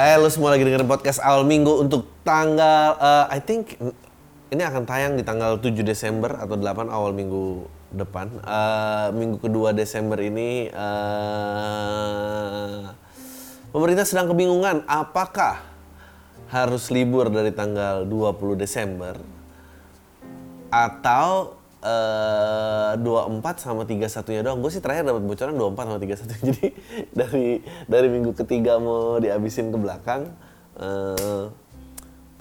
Eh, lu semua lagi dengerin podcast awal minggu untuk tanggal, eh, I think ini akan tayang di tanggal 7 Desember atau 8 awal minggu depan. Eh, minggu kedua Desember ini, eh, pemerintah sedang kebingungan apakah harus libur dari tanggal 20 Desember atau eh 24 sama 31 nya doang. Gue sih terakhir dapat bocoran 24 sama 31. Jadi dari dari minggu ketiga mau dihabisin ke belakang eh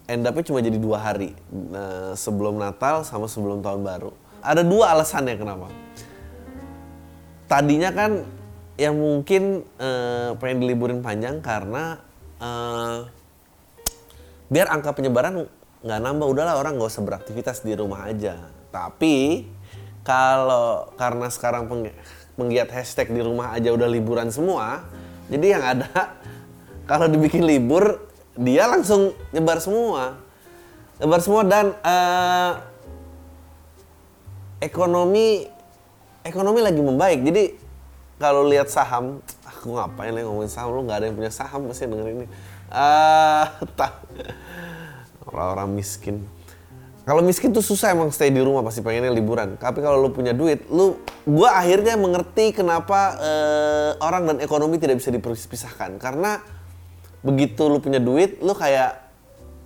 end up-nya cuma jadi dua hari eh, sebelum Natal sama sebelum tahun baru. Ada dua alasannya kenapa. Tadinya kan yang mungkin eh, pengen diliburin panjang karena eh, biar angka penyebaran nggak nambah udahlah orang nggak usah beraktivitas di rumah aja tapi kalau karena sekarang peng, penggiat hashtag di rumah aja udah liburan semua jadi yang ada kalau dibikin libur dia langsung nyebar semua. Nyebar semua dan eh, ekonomi ekonomi lagi membaik. Jadi kalau lihat saham aku ngapain lagi ngomongin saham? Lu nggak ada yang punya saham pasti denger ini. Tak orang-orang miskin kalau miskin tuh susah emang stay di rumah pasti pengennya liburan. Tapi kalau lu punya duit lu gua akhirnya mengerti kenapa eh, orang dan ekonomi tidak bisa dipisahkan. Karena begitu lu punya duit lu kayak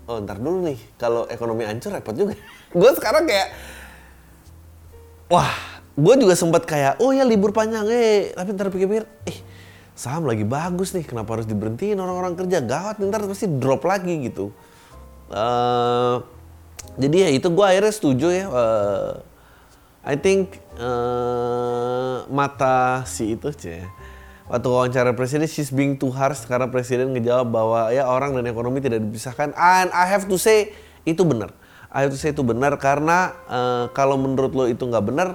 oh ntar dulu nih kalau ekonomi hancur repot juga. Gue sekarang kayak wah gue juga sempat kayak oh ya libur panjang eh tapi ntar pikir-pikir eh saham lagi bagus nih kenapa harus diberhentiin orang-orang kerja? Gawat ntar pasti drop lagi gitu. Eh, jadi ya itu gue akhirnya setuju ya eh, I think eh, mata si itu cie waktu wawancara presiden she's being too harsh karena presiden ngejawab bahwa ya orang dan ekonomi tidak dipisahkan. And I have to say itu benar. I have to say itu benar karena eh, kalau menurut lo itu nggak benar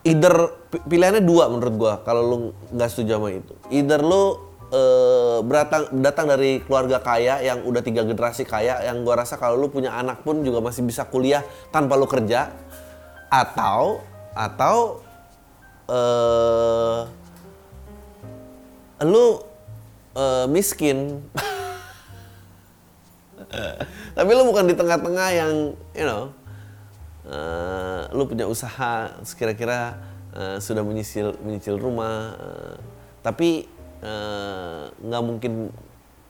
either pi- pilihannya dua menurut gua kalau lu nggak setuju sama itu. Either lu eh, beratang datang dari keluarga kaya yang udah tiga generasi kaya yang gua rasa kalau lu punya anak pun juga masih bisa kuliah tanpa lu kerja atau atau eh lu eh, miskin. Tapi lu bukan di tengah-tengah yang you know eh, lu punya usaha kira-kira eh, sudah menyicil menyicil rumah eh, tapi eh, nggak mungkin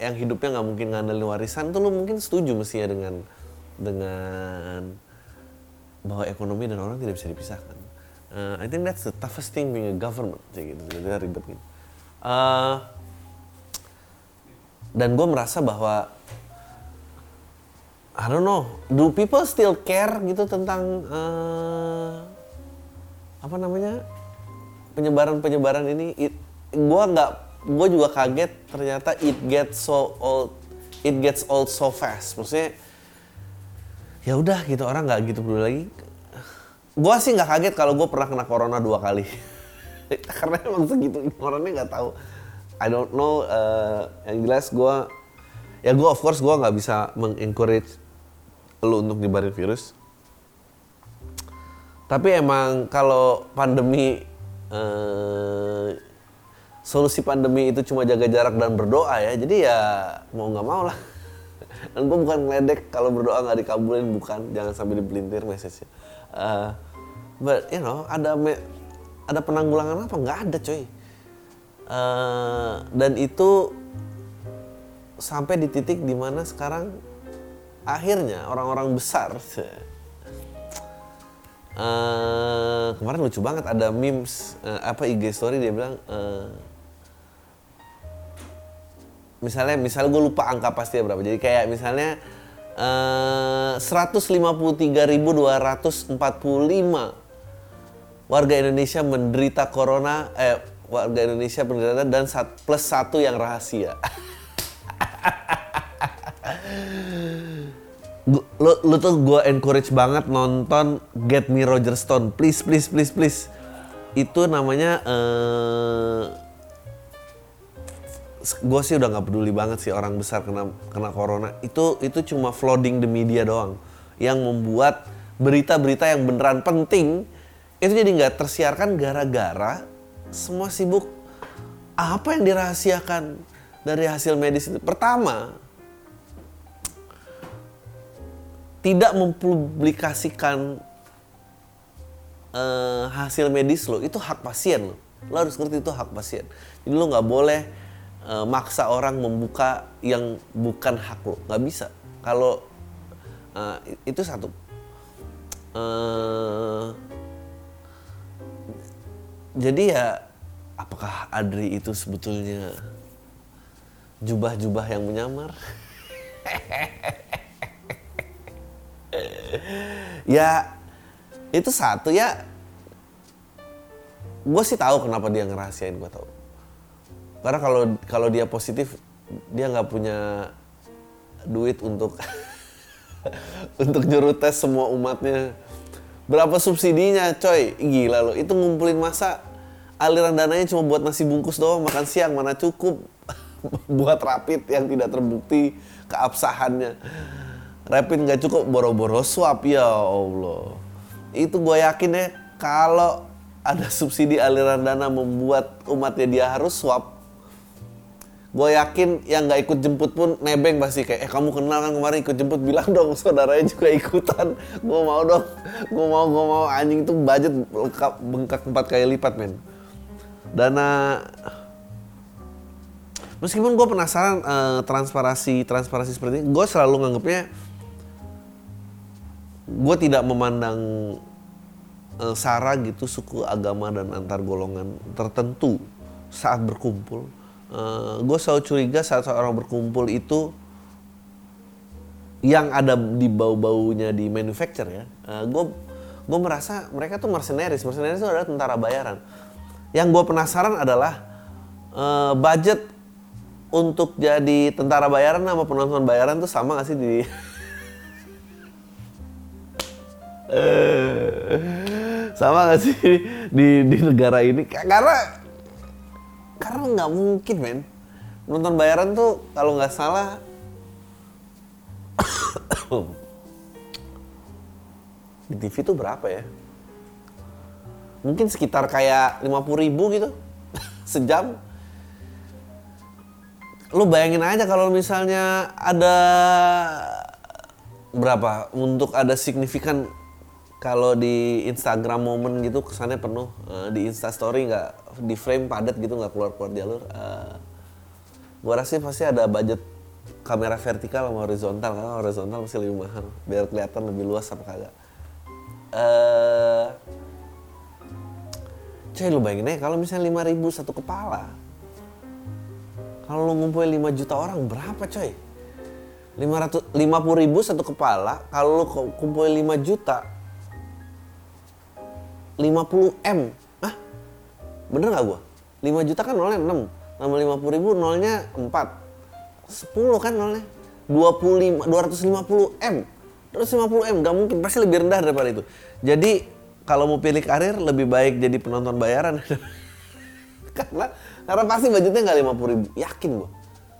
yang hidupnya nggak mungkin ngandelin warisan tuh lu mungkin setuju mestinya dengan dengan bahwa ekonomi dan orang tidak bisa dipisahkan. Eh, I think that's the toughest thing being a government kayak gitu, jadi ribet gitu. Eh, dan gue merasa bahwa I don't know, do people still care gitu tentang eh, apa namanya penyebaran-penyebaran ini? It, gua nggak, gue juga kaget ternyata it gets so old, it gets old so fast. Maksudnya ya udah gitu orang nggak gitu peduli lagi. Gua sih nggak kaget kalau gue pernah kena corona dua kali, karena emang segitu orangnya nggak tahu. I don't know. eh, yang jelas gue ya gue of course gue nggak bisa mengencourage lu untuk nyebarin virus tapi emang kalau pandemi eh, solusi pandemi itu cuma jaga jarak dan berdoa ya. Jadi ya mau nggak mau lah. Dan gue bukan ngeledek kalau berdoa nggak dikabulin bukan. Jangan sampai dipelintir message-nya. Eh, but you know ada me- ada penanggulangan apa? Nggak ada coy Eh, dan itu sampai di titik di mana sekarang akhirnya orang-orang besar eh, kemarin lucu banget ada memes eh, apa IG story dia bilang eh, misalnya misalnya gue lupa angka pasti berapa. Jadi kayak misalnya eh, 153.245 warga Indonesia menderita corona eh warga Indonesia menderita dan sat- plus satu yang rahasia. Lu, lu tuh gue encourage banget nonton Get Me Roger Stone. Please please please please. Itu namanya eh gue sih udah nggak peduli banget sih orang besar kena kena corona. Itu itu cuma flooding the media doang. Yang membuat berita-berita yang beneran penting itu jadi nggak tersiarkan gara-gara semua sibuk. Apa yang dirahasiakan dari hasil medis itu? Pertama tidak mempublikasikan uh, hasil medis lo itu hak pasien lo. Lo harus ngerti itu hak pasien. Jadi lo nggak boleh uh, maksa orang membuka yang bukan hak lo. Nggak bisa. Kalau uh, itu satu. Uh, jadi ya apakah Adri itu sebetulnya jubah-jubah yang menyamar? Ya itu satu. Ya gue sih tahu kenapa dia ngerahasiain gue tahu karena kalau kalau dia positif dia nggak punya duit untuk untuk nyuruh tes semua umatnya. Berapa subsidinya coy? Gila loh itu ngumpulin masa. Aliran dananya cuma buat nasi bungkus doang makan siang mana cukup buat rapid yang tidak terbukti keabsahannya. Rapid nggak cukup boro-boro swab ya Allah. Itu gue yakin ya kalau ada subsidi aliran dana membuat umatnya dia harus swab gue yakin yang nggak ikut jemput pun nebeng pasti. Kayak eh kamu kenal kan kemarin ikut jemput? Bilang dong saudaranya juga ikutan. Gue mau dong. Gue mau gue mau. Anjing itu budget lengkap bengkak empat kali lipat men. Dana meskipun gue penasaran uh, transparansi transparansi seperti ini gue selalu nganggapnya gue tidak memandang uh, sara gitu suku agama dan antar golongan tertentu saat berkumpul uh, gue selalu curiga saat orang berkumpul itu yang ada di bau-baunya di manufacture ya. Uh, gue gue merasa mereka tuh mercenaries. Mercenaries itu adalah tentara bayaran. Yang gue penasaran adalah uh, budget untuk jadi tentara bayaran sama penonton bayaran tuh sama gak sih di sama gak sih di di negara ini? Karena karena nggak mungkin men. Nonton bayaran tuh kalau nggak salah di TV tuh berapa ya? Mungkin sekitar kayak 50 ribu gitu sejam. Lu bayangin aja kalau misalnya ada berapa untuk ada signifikan kalau di Instagram momen gitu kesannya penuh. Uh, di Insta Story nggak di frame padat gitu nggak keluar keluar jalur. Uh, gua rasa pasti ada budget kamera vertikal sama horizontal karena horizontal pasti lebih mahal biar kelihatan lebih luas apa kagak. Uh, coy lu bayangin aja kalau misalnya 5000 satu kepala kalau lu ngumpulin 5 juta orang berapa coy? 500 50 ribu satu kepala, kalau lu kumpulin 5 juta 50 M. Hah? Bener gak gua? 5 juta kan nolnya 6. Tambah 50 ribu nolnya 4. 10 kan nolnya. 25, 250 M. 250 M, gak mungkin. Pasti lebih rendah daripada itu. Jadi kalau mau pilih karir lebih baik jadi penonton bayaran. Karena karena pasti budgetnya lima puluh ribu, yakin gua.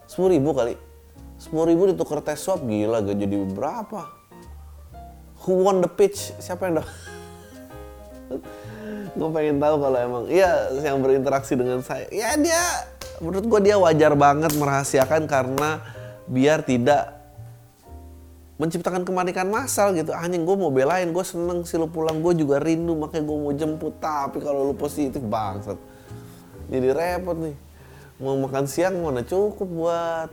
Sepuluh ribu kali. Sepuluh ribu ditukar tes swab, gila gak jadi berapa? Who won the pitch? Siapa yang dapat? Gue pengen tahu kalau emang iya yang berinteraksi dengan saya. Ya dia menurut gue dia wajar banget merahasiakan karena biar tidak menciptakan kemanikan massal gitu. Anjing gue mau belain gue seneng sih lu pulang. Gue juga rindu makanya gue mau jemput. Tapi kalau lu positif bangsat. Jadi repot nih. Mau makan siang mana cukup buat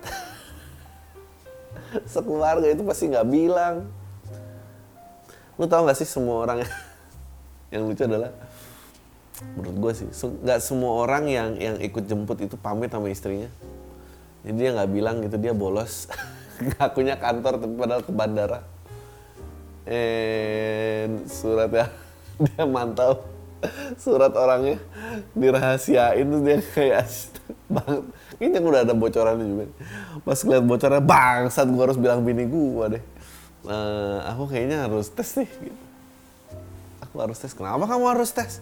sekeluarga. Itu pasti nggak bilang. Lu tau gak sih semua orang lucu adalah menurut gue sih nggak semua orang yang yang ikut jemput itu pamit sama istrinya. Jadi dia nggak bilang gitu dia bolos. Ngakunya kantor tapi padahal ke bandara. And suratnya dia mantau. Surat orangnya dirahasiain tuh dia kayak banget. Kayaknya udah ada bocorannya juga. Pas ngeliat bocorannya bangsat gue harus bilang bini gue deh. Uh, aku kayaknya harus tes nih gitu. Aku harus tes. Kenapa kamu harus tes?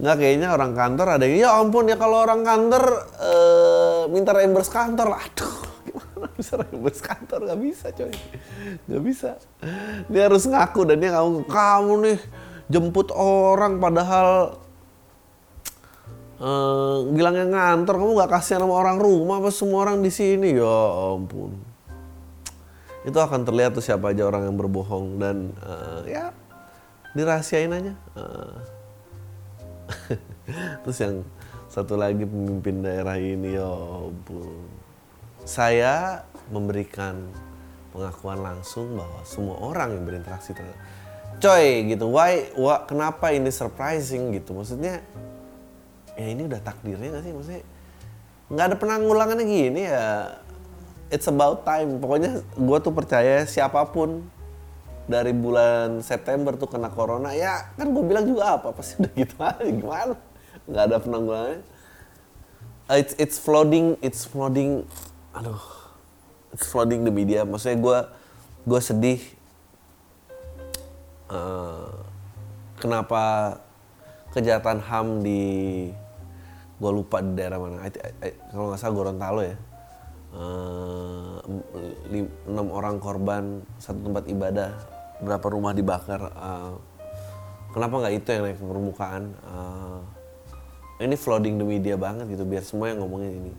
Nggak kayaknya orang kantor ada yang ya ampun ya kalau orang kantor uh, minta reimburse kantor. Aduh gimana bisa reimburse kantor? Nggak bisa coy. Nggak bisa. Dia harus ngaku dan dia kamu kamu nih jemput orang padahal eh bilangnya ngantor kamu nggak kasihan sama orang rumah apa semua orang di sini? Ya ampun. Itu akan terlihat tuh siapa aja orang yang berbohong dan eh, ya dirahasiain aja. Eh. terus yang satu lagi pemimpin daerah ini ya ampun. Saya memberikan pengakuan langsung bahwa semua orang yang berinteraksi terhadap coy gitu. Why wah, kenapa ini surprising gitu. Maksudnya ya ini udah takdirnya gak sih? Maksudnya nggak ada penanggulangannya gini ya it's about time. Pokoknya gue tuh percaya siapa pun dari bulan September tuh kena corona ya kan gue bilang juga apa pasti udah gitu aja gimana? Nggak ada penanggulangannya. Uh, it's it's flooding it's flooding aduh it's flooding the media. Maksudnya gue gue sedih Eh, kenapa kejahatan ham di gue lupa di daerah mana. Kalau nggak salah Gorontalo ya. Eh, enam orang korban satu tempat ibadah berapa rumah dibakar Eh, kenapa nggak itu yang naik ke permukaan? Eh, ini flooding the media banget gitu biar semua yang ngomongin ini.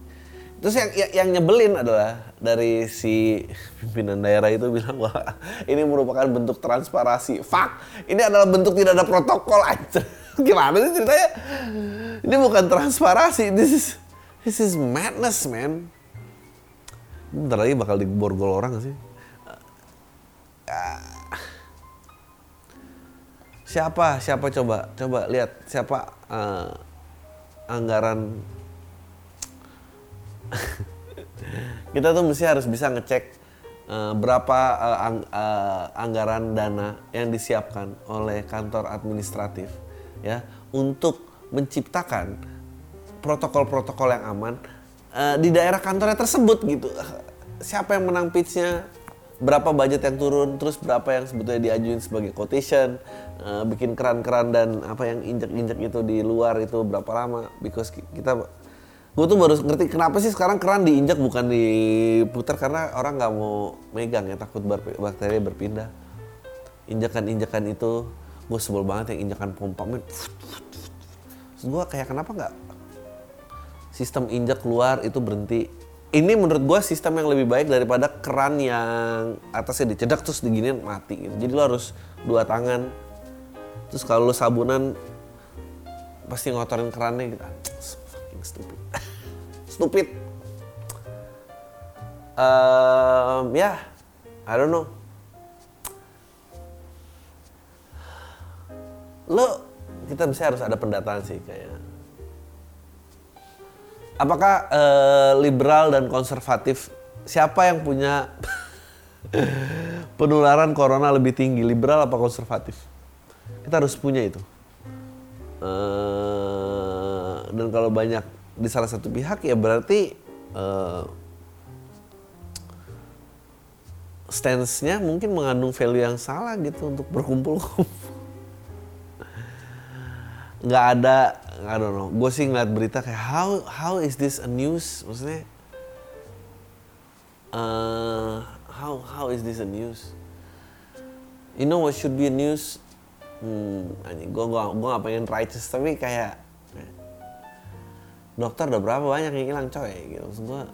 Terus yang yang, yang nyebelin adalah dari si pimpinan daerah itu bilang wah ini merupakan bentuk transparasi. Fuck ini adalah bentuk tidak ada protokol aja gimana sih ceritanya? Ini bukan transparasi this is this is madness man. Bentar lagi bakal diborgol orang sih siapa? Siapa coba? Coba lihat siapa eh, anggaran? Kita tuh mesti harus bisa ngecek eh, berapa eh, ang- eh, anggaran dana yang disiapkan oleh kantor administratif ya untuk menciptakan protokol-protokol yang aman eh, di daerah kantornya tersebut gitu. Siapa yang menang pitchnya, berapa budget yang turun, terus berapa yang sebetulnya diajuin sebagai quotation, eh, bikin keran-keran dan apa yang injek-injek itu di luar itu berapa lama? Because ki- kita gue tuh baru ngerti kenapa sih sekarang keran diinjak bukan diputar karena orang nggak mau megang ya takut bakteri berpindah injakan-injakan itu gue sebel banget yang injakan pompa men gue kayak kenapa nggak sistem injak keluar itu berhenti ini menurut gue sistem yang lebih baik daripada keran yang atasnya dicedak terus diginiin mati gitu. jadi lo harus dua tangan terus kalau lo sabunan pasti ngotorin kerannya gitu. Ah, so fucking stupid. Stupid. Um, ya I don't know. Lo kita bisa harus ada pendataan sih kayak apakah eh, liberal dan konservatif siapa yang punya penularan corona lebih tinggi liberal apa konservatif? Kita harus punya itu. Eh, dan kalau banyak di salah satu pihak ya berarti eh, stance-nya mungkin mengandung value yang salah gitu untuk berkumpul nggak ada I don't know. Gue sih ngeliat berita kayak how how is this a news? Maksudnya eh, how how is this a news? You know what should be a news? Hmm gue gua gua gak pengen righteous tapi kayak dokter udah berapa banyak yang hilang coy? Gitu maksud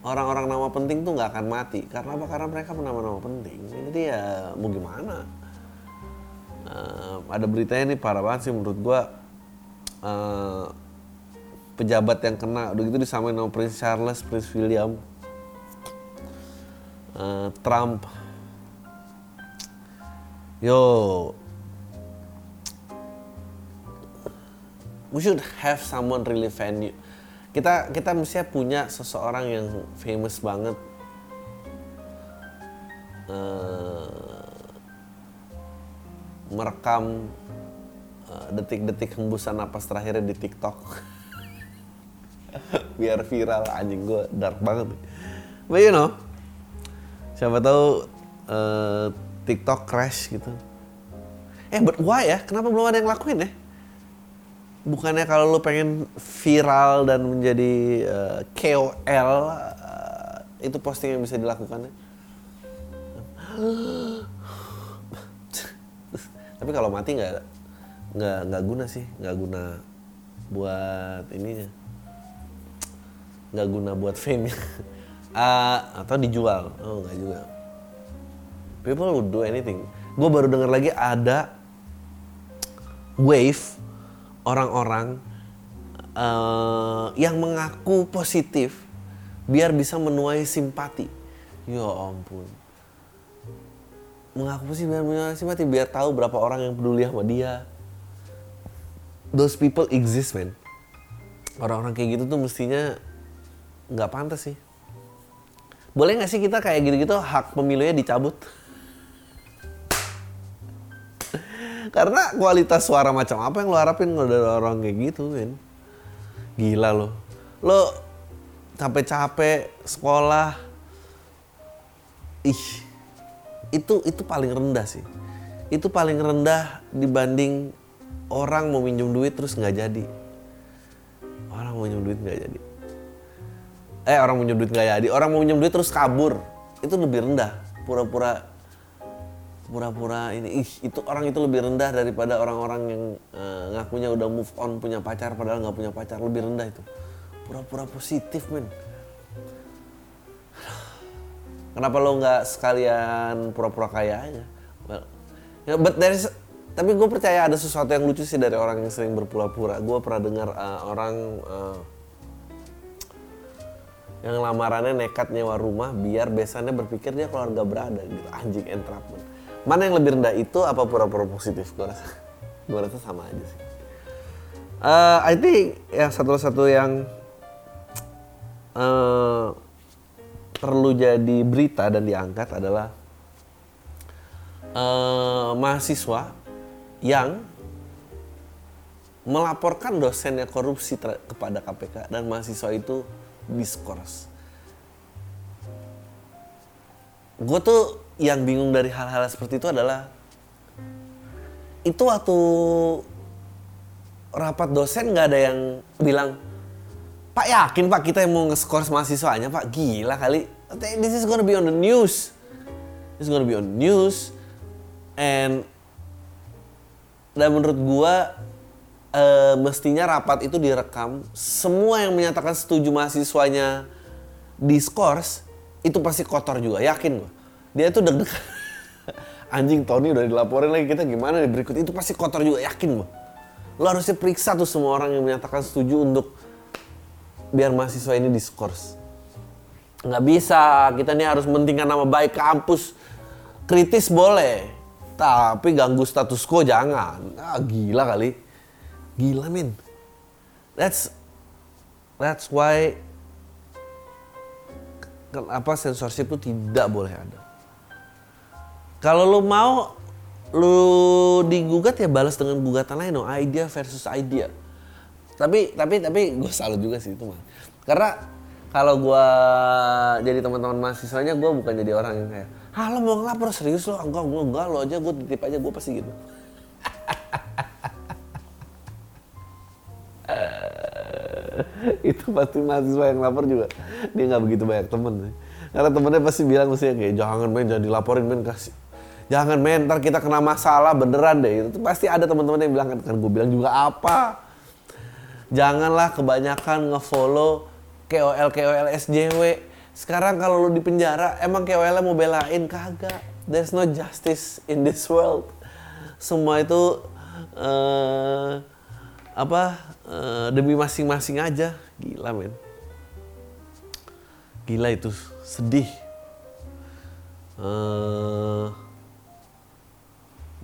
orang-orang nama penting tuh nggak akan mati. Karena apa? Karena mereka nama-nama penting. Jadi ya mau gimana Eh, ada beritanya nih parah banget sih menurut gua eh, pejabat yang kena udah gitu disamain sama Prince Charles, Prince William, eh, Trump. Yo, we should have someone really value. Kita kita mestinya punya seseorang yang famous banget. Merekam eh, detik-detik hembusan napas terakhirnya di TikTok. Biar viral anjing gue dark banget. But you know, siapa tahu eh, TikTok crash gitu. Eh, but why ya? Kenapa belum ada yang lakuin ya? Bukannya kalau lu pengen viral dan menjadi eh, KOL, eh, itu posting yang bisa dilakukan ya? Tapi kalau mati nggak nggak nggak guna sih, nggak guna buat ininya. Nggak guna buat fame uh, atau dijual. Oh nggak juga. People would do anything. Gue baru dengar lagi ada wave orang-orang uh, yang mengaku positif biar bisa menuai simpati. Ya ampun mengaku sih biar menuai simpati biar tahu berapa orang yang peduli sama dia. Those people exist man orang-orang kayak gitu tuh mestinya nggak pantas sih. Boleh nggak sih kita kayak gitu-gitu hak pemilunya dicabut? Karena kualitas suara macam apa yang lo harapin kalau dari orang kayak gitu kan gila lo. Lo capek-capek sekolah ih itu itu paling rendah sih. Itu paling rendah dibanding orang mau minjem duit terus nggak jadi. Orang mau minjem duit nggak jadi. Eh orang mau minjem duit nggak jadi. Orang mau minjem duit terus kabur. Itu lebih rendah. Pura-pura pura-pura ini. Ih itu orang itu lebih rendah daripada orang-orang yang uh, ngakunya udah move on punya pacar padahal nggak punya pacar. Lebih rendah itu. Pura-pura positif men kenapa lo nggak sekalian pura-pura kaya aja? Well, ya, but there tapi gue percaya ada sesuatu yang lucu sih dari orang yang sering berpura-pura. Gue pernah dengar uh, orang uh, yang lamarannya nekat nyewa rumah biar besannya berpikir dia keluarga berada gitu. Anjing entrapment mana yang lebih rendah itu apa pura-pura positif? Gue rasa gue rasa sama aja sih. Uh, I think yang satu-satu yang uh, perlu jadi berita dan diangkat adalah uh, mahasiswa yang melaporkan dosennya korupsi kepada KPK dan mahasiswa itu diskors. Gue tuh yang bingung dari hal-hal seperti itu adalah itu waktu rapat dosen nggak ada yang bilang Pak yakin Pak kita yang mau ngeskors mahasiswanya Pak? Gila kali. This is gonna be on the news. This is gonna be on the news. And dan menurut gua uh, mestinya rapat itu direkam. Semua yang menyatakan setuju mahasiswanya diskors itu pasti kotor juga. Yakin gua. Dia tuh deg-degan anjing Tony udah dilaporin lagi kita gimana nih berikut? Itu pasti kotor juga. Yakin gua. Lo harusnya periksa tuh semua orang yang menyatakan setuju untuk biar mahasiswa ini diskors. Nggak bisa kita nih harus mentingkan nama baik kampus. Kritis boleh tapi ganggu status quo jangan. Ah, gila kali. Gila min. That's that's why kenapa censorship itu tidak boleh ada. Kalau lo mau lu digugat ya balas dengan gugatan lain dong. Idea versus idea tapi tapi tapi gue salut juga sih itu mah karena kalau gue jadi teman-teman mahasiswanya gue bukan jadi orang yang kayak ah lo mau ngelapor? Serius lo? Enggak gue enggak lo aja. Gue titip aja gue pasti gitu. Itu pasti mahasiswa yang lapor juga. Dia nggak begitu banyak temen karena temennya pasti bilang mesti kayak jangan main jangan dilaporin main kasih jangan main ntar kita kena masalah beneran deh. Itu pasti ada teman-teman yang bilang kan, kan gue bilang juga apa janganlah kebanyakan ngefollow KOL KOL SJW sekarang kalau lu di penjara emang KOL mau belain? Kagak. There's no justice in this world. Semua itu uh, apa uh, demi masing-masing aja. Gila men. Gila itu. Sedih. Uh,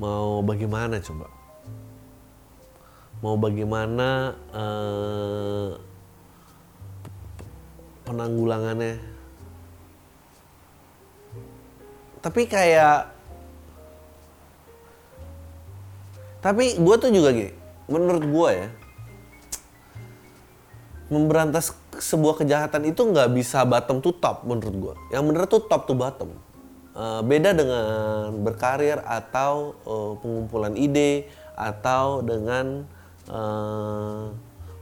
mau bagaimana coba mau bagaimana uh, penanggulangannya tapi kayak tapi gue tuh juga gini menurut gue ya memberantas sebuah kejahatan itu nggak bisa bottom to top menurut gue. Yang bener tuh top to bottom. Uh, beda dengan berkarir atau uh, pengumpulan ide atau dengan uh,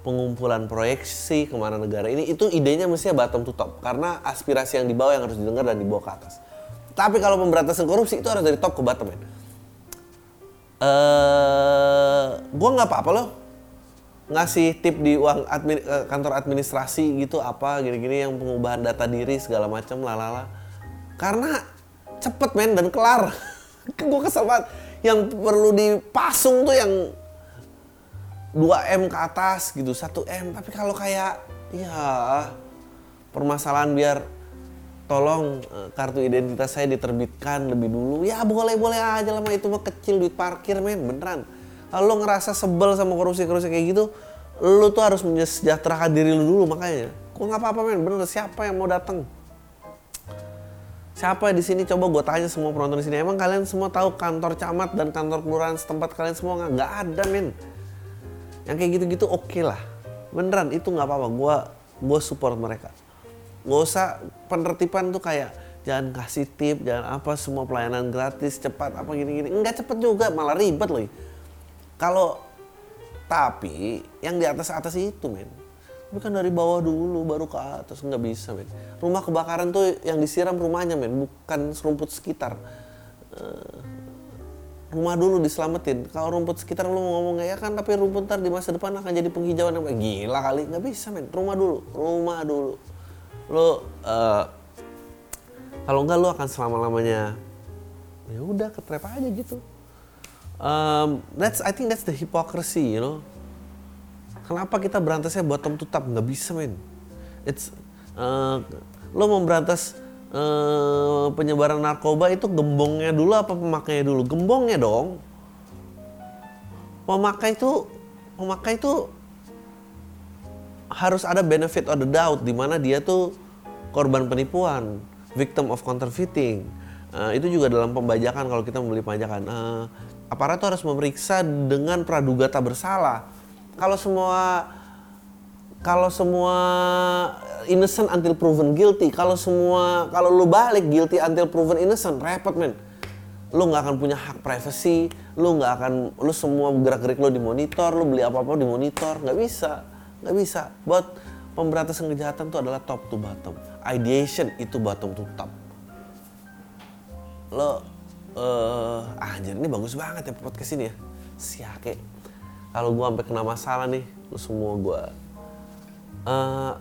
pengumpulan proyeksi ke mana negara ini itu idenya mestinya bottom to top karena aspirasi yang dibawa yang harus didengar dan dibawa ke atas. Tapi kalau pemberantasan korupsi itu harus dari top ke bottom ya. Uh, gue nggak apa-apa loh ngasih tip di uang admin, eh, kantor administrasi gitu apa gini-gini yang pengubahan data diri segala macam lalala karena cepet men dan kelar gue kesel banget yang perlu dipasung tuh yang 2 m ke atas gitu 1 m tapi kalau kayak ya permasalahan biar tolong eh, kartu identitas saya diterbitkan lebih dulu ya boleh boleh aja lah itu mah kecil duit parkir men beneran kalau lo ngerasa sebel sama korupsi-korupsi kayak gitu, lo tuh harus menyejahterakan diri lo dulu makanya. Kok nggak apa-apa men, bener siapa yang mau datang? Siapa di sini coba gue tanya semua penonton di sini. Emang kalian semua tahu kantor camat dan kantor kelurahan setempat kalian semua? Nggak ada men. Yang kayak gitu-gitu oke okay lah. Beneran itu nggak apa-apa. Gue gue support mereka. Gak usah penertiban tuh kayak jangan kasih tip, jangan apa semua pelayanan gratis cepat apa gini-gini. Enggak cepet juga, malah ribet loh. Kalau tapi yang di atas atas itu men, bukan dari bawah dulu baru ke atas nggak bisa men. Rumah kebakaran tuh yang disiram rumahnya men, bukan serumput sekitar. Uh, rumah dulu diselamatin. Kalau rumput sekitar lu ngomong ya kan, tapi rumput ntar di masa depan akan jadi penghijauan yang gila kali nggak bisa men. Rumah dulu, rumah dulu. Lo uh, kalau enggak lu akan selama lamanya ya udah ketrep aja gitu um, that's I think that's the hypocrisy you know kenapa kita berantasnya bottom to top nggak bisa men it's uh, lo mau uh, penyebaran narkoba itu gembongnya dulu apa pemakainya dulu? Gembongnya dong. Pemakai itu pemakai itu harus ada benefit of the doubt di mana dia tuh korban penipuan victim of counterfeiting. Uh, itu juga dalam pembajakan kalau kita membeli pajakan. Uh, aparat itu harus memeriksa dengan praduga tak bersalah. Kalau semua kalau semua innocent until proven guilty, kalau semua kalau lu balik guilty until proven innocent, repot men. Lu nggak akan punya hak privacy, lu nggak akan, lu semua gerak-gerik lu dimonitor, lu beli apa-apa dimonitor, nggak bisa, nggak bisa. Buat pemberantasan kejahatan itu adalah top to bottom, ideation itu bottom to top. Lo uh, anjir ini bagus banget ya podcast ini ya siake kalau gue sampai kena masalah nih lu semua gue uh,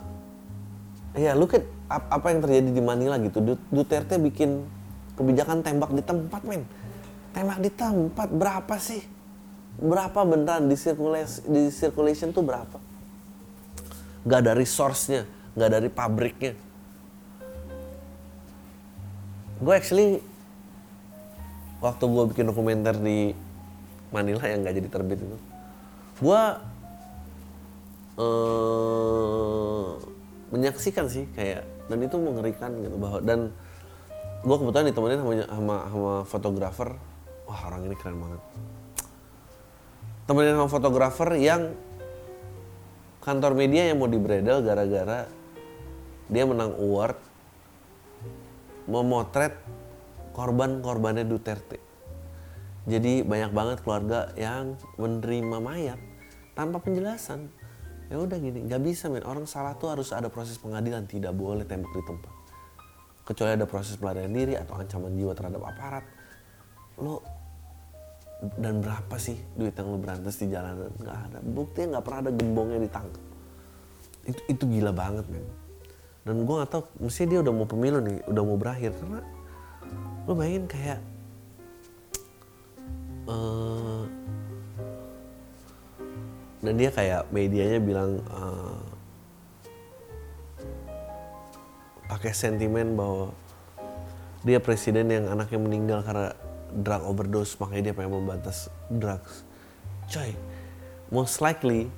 ya lu kan apa yang terjadi di Manila gitu. Duterte bikin kebijakan tembak di tempat men. Tembak di tempat berapa sih? Berapa beneran di circulation di circulation tuh berapa? Gak ada resource-nya gak dari pabriknya. Gue actually waktu gue bikin dokumenter di Manila yang nggak jadi terbit itu gue uh, menyaksikan sih kayak dan itu mengerikan gitu bahwa dan gue kebetulan ditemenin sama sama, sama fotografer wah orang ini keren banget temenin sama fotografer yang kantor media yang mau dibredel gara-gara dia menang award memotret korban-korbannya Duterte. Jadi banyak banget keluarga yang menerima mayat tanpa penjelasan. Ya udah gini, nggak bisa men. Orang salah tuh harus ada proses pengadilan, tidak boleh tembak di tempat. Kecuali ada proses pelarian diri atau ancaman jiwa terhadap aparat. Lo dan berapa sih duit yang lo berantas di jalanan? Nggak ada. Buktinya nggak pernah ada gembongnya ditangkap. Itu, itu gila banget men. Dan gue gak tau, mesti dia udah mau pemilu nih, udah mau berakhir. Karena lu bayangin kayak uh, dan dia kayak medianya bilang uh, pakai sentimen bahwa dia presiden yang anaknya meninggal karena drug overdose makanya dia pengen membatas drugs. Coy most likely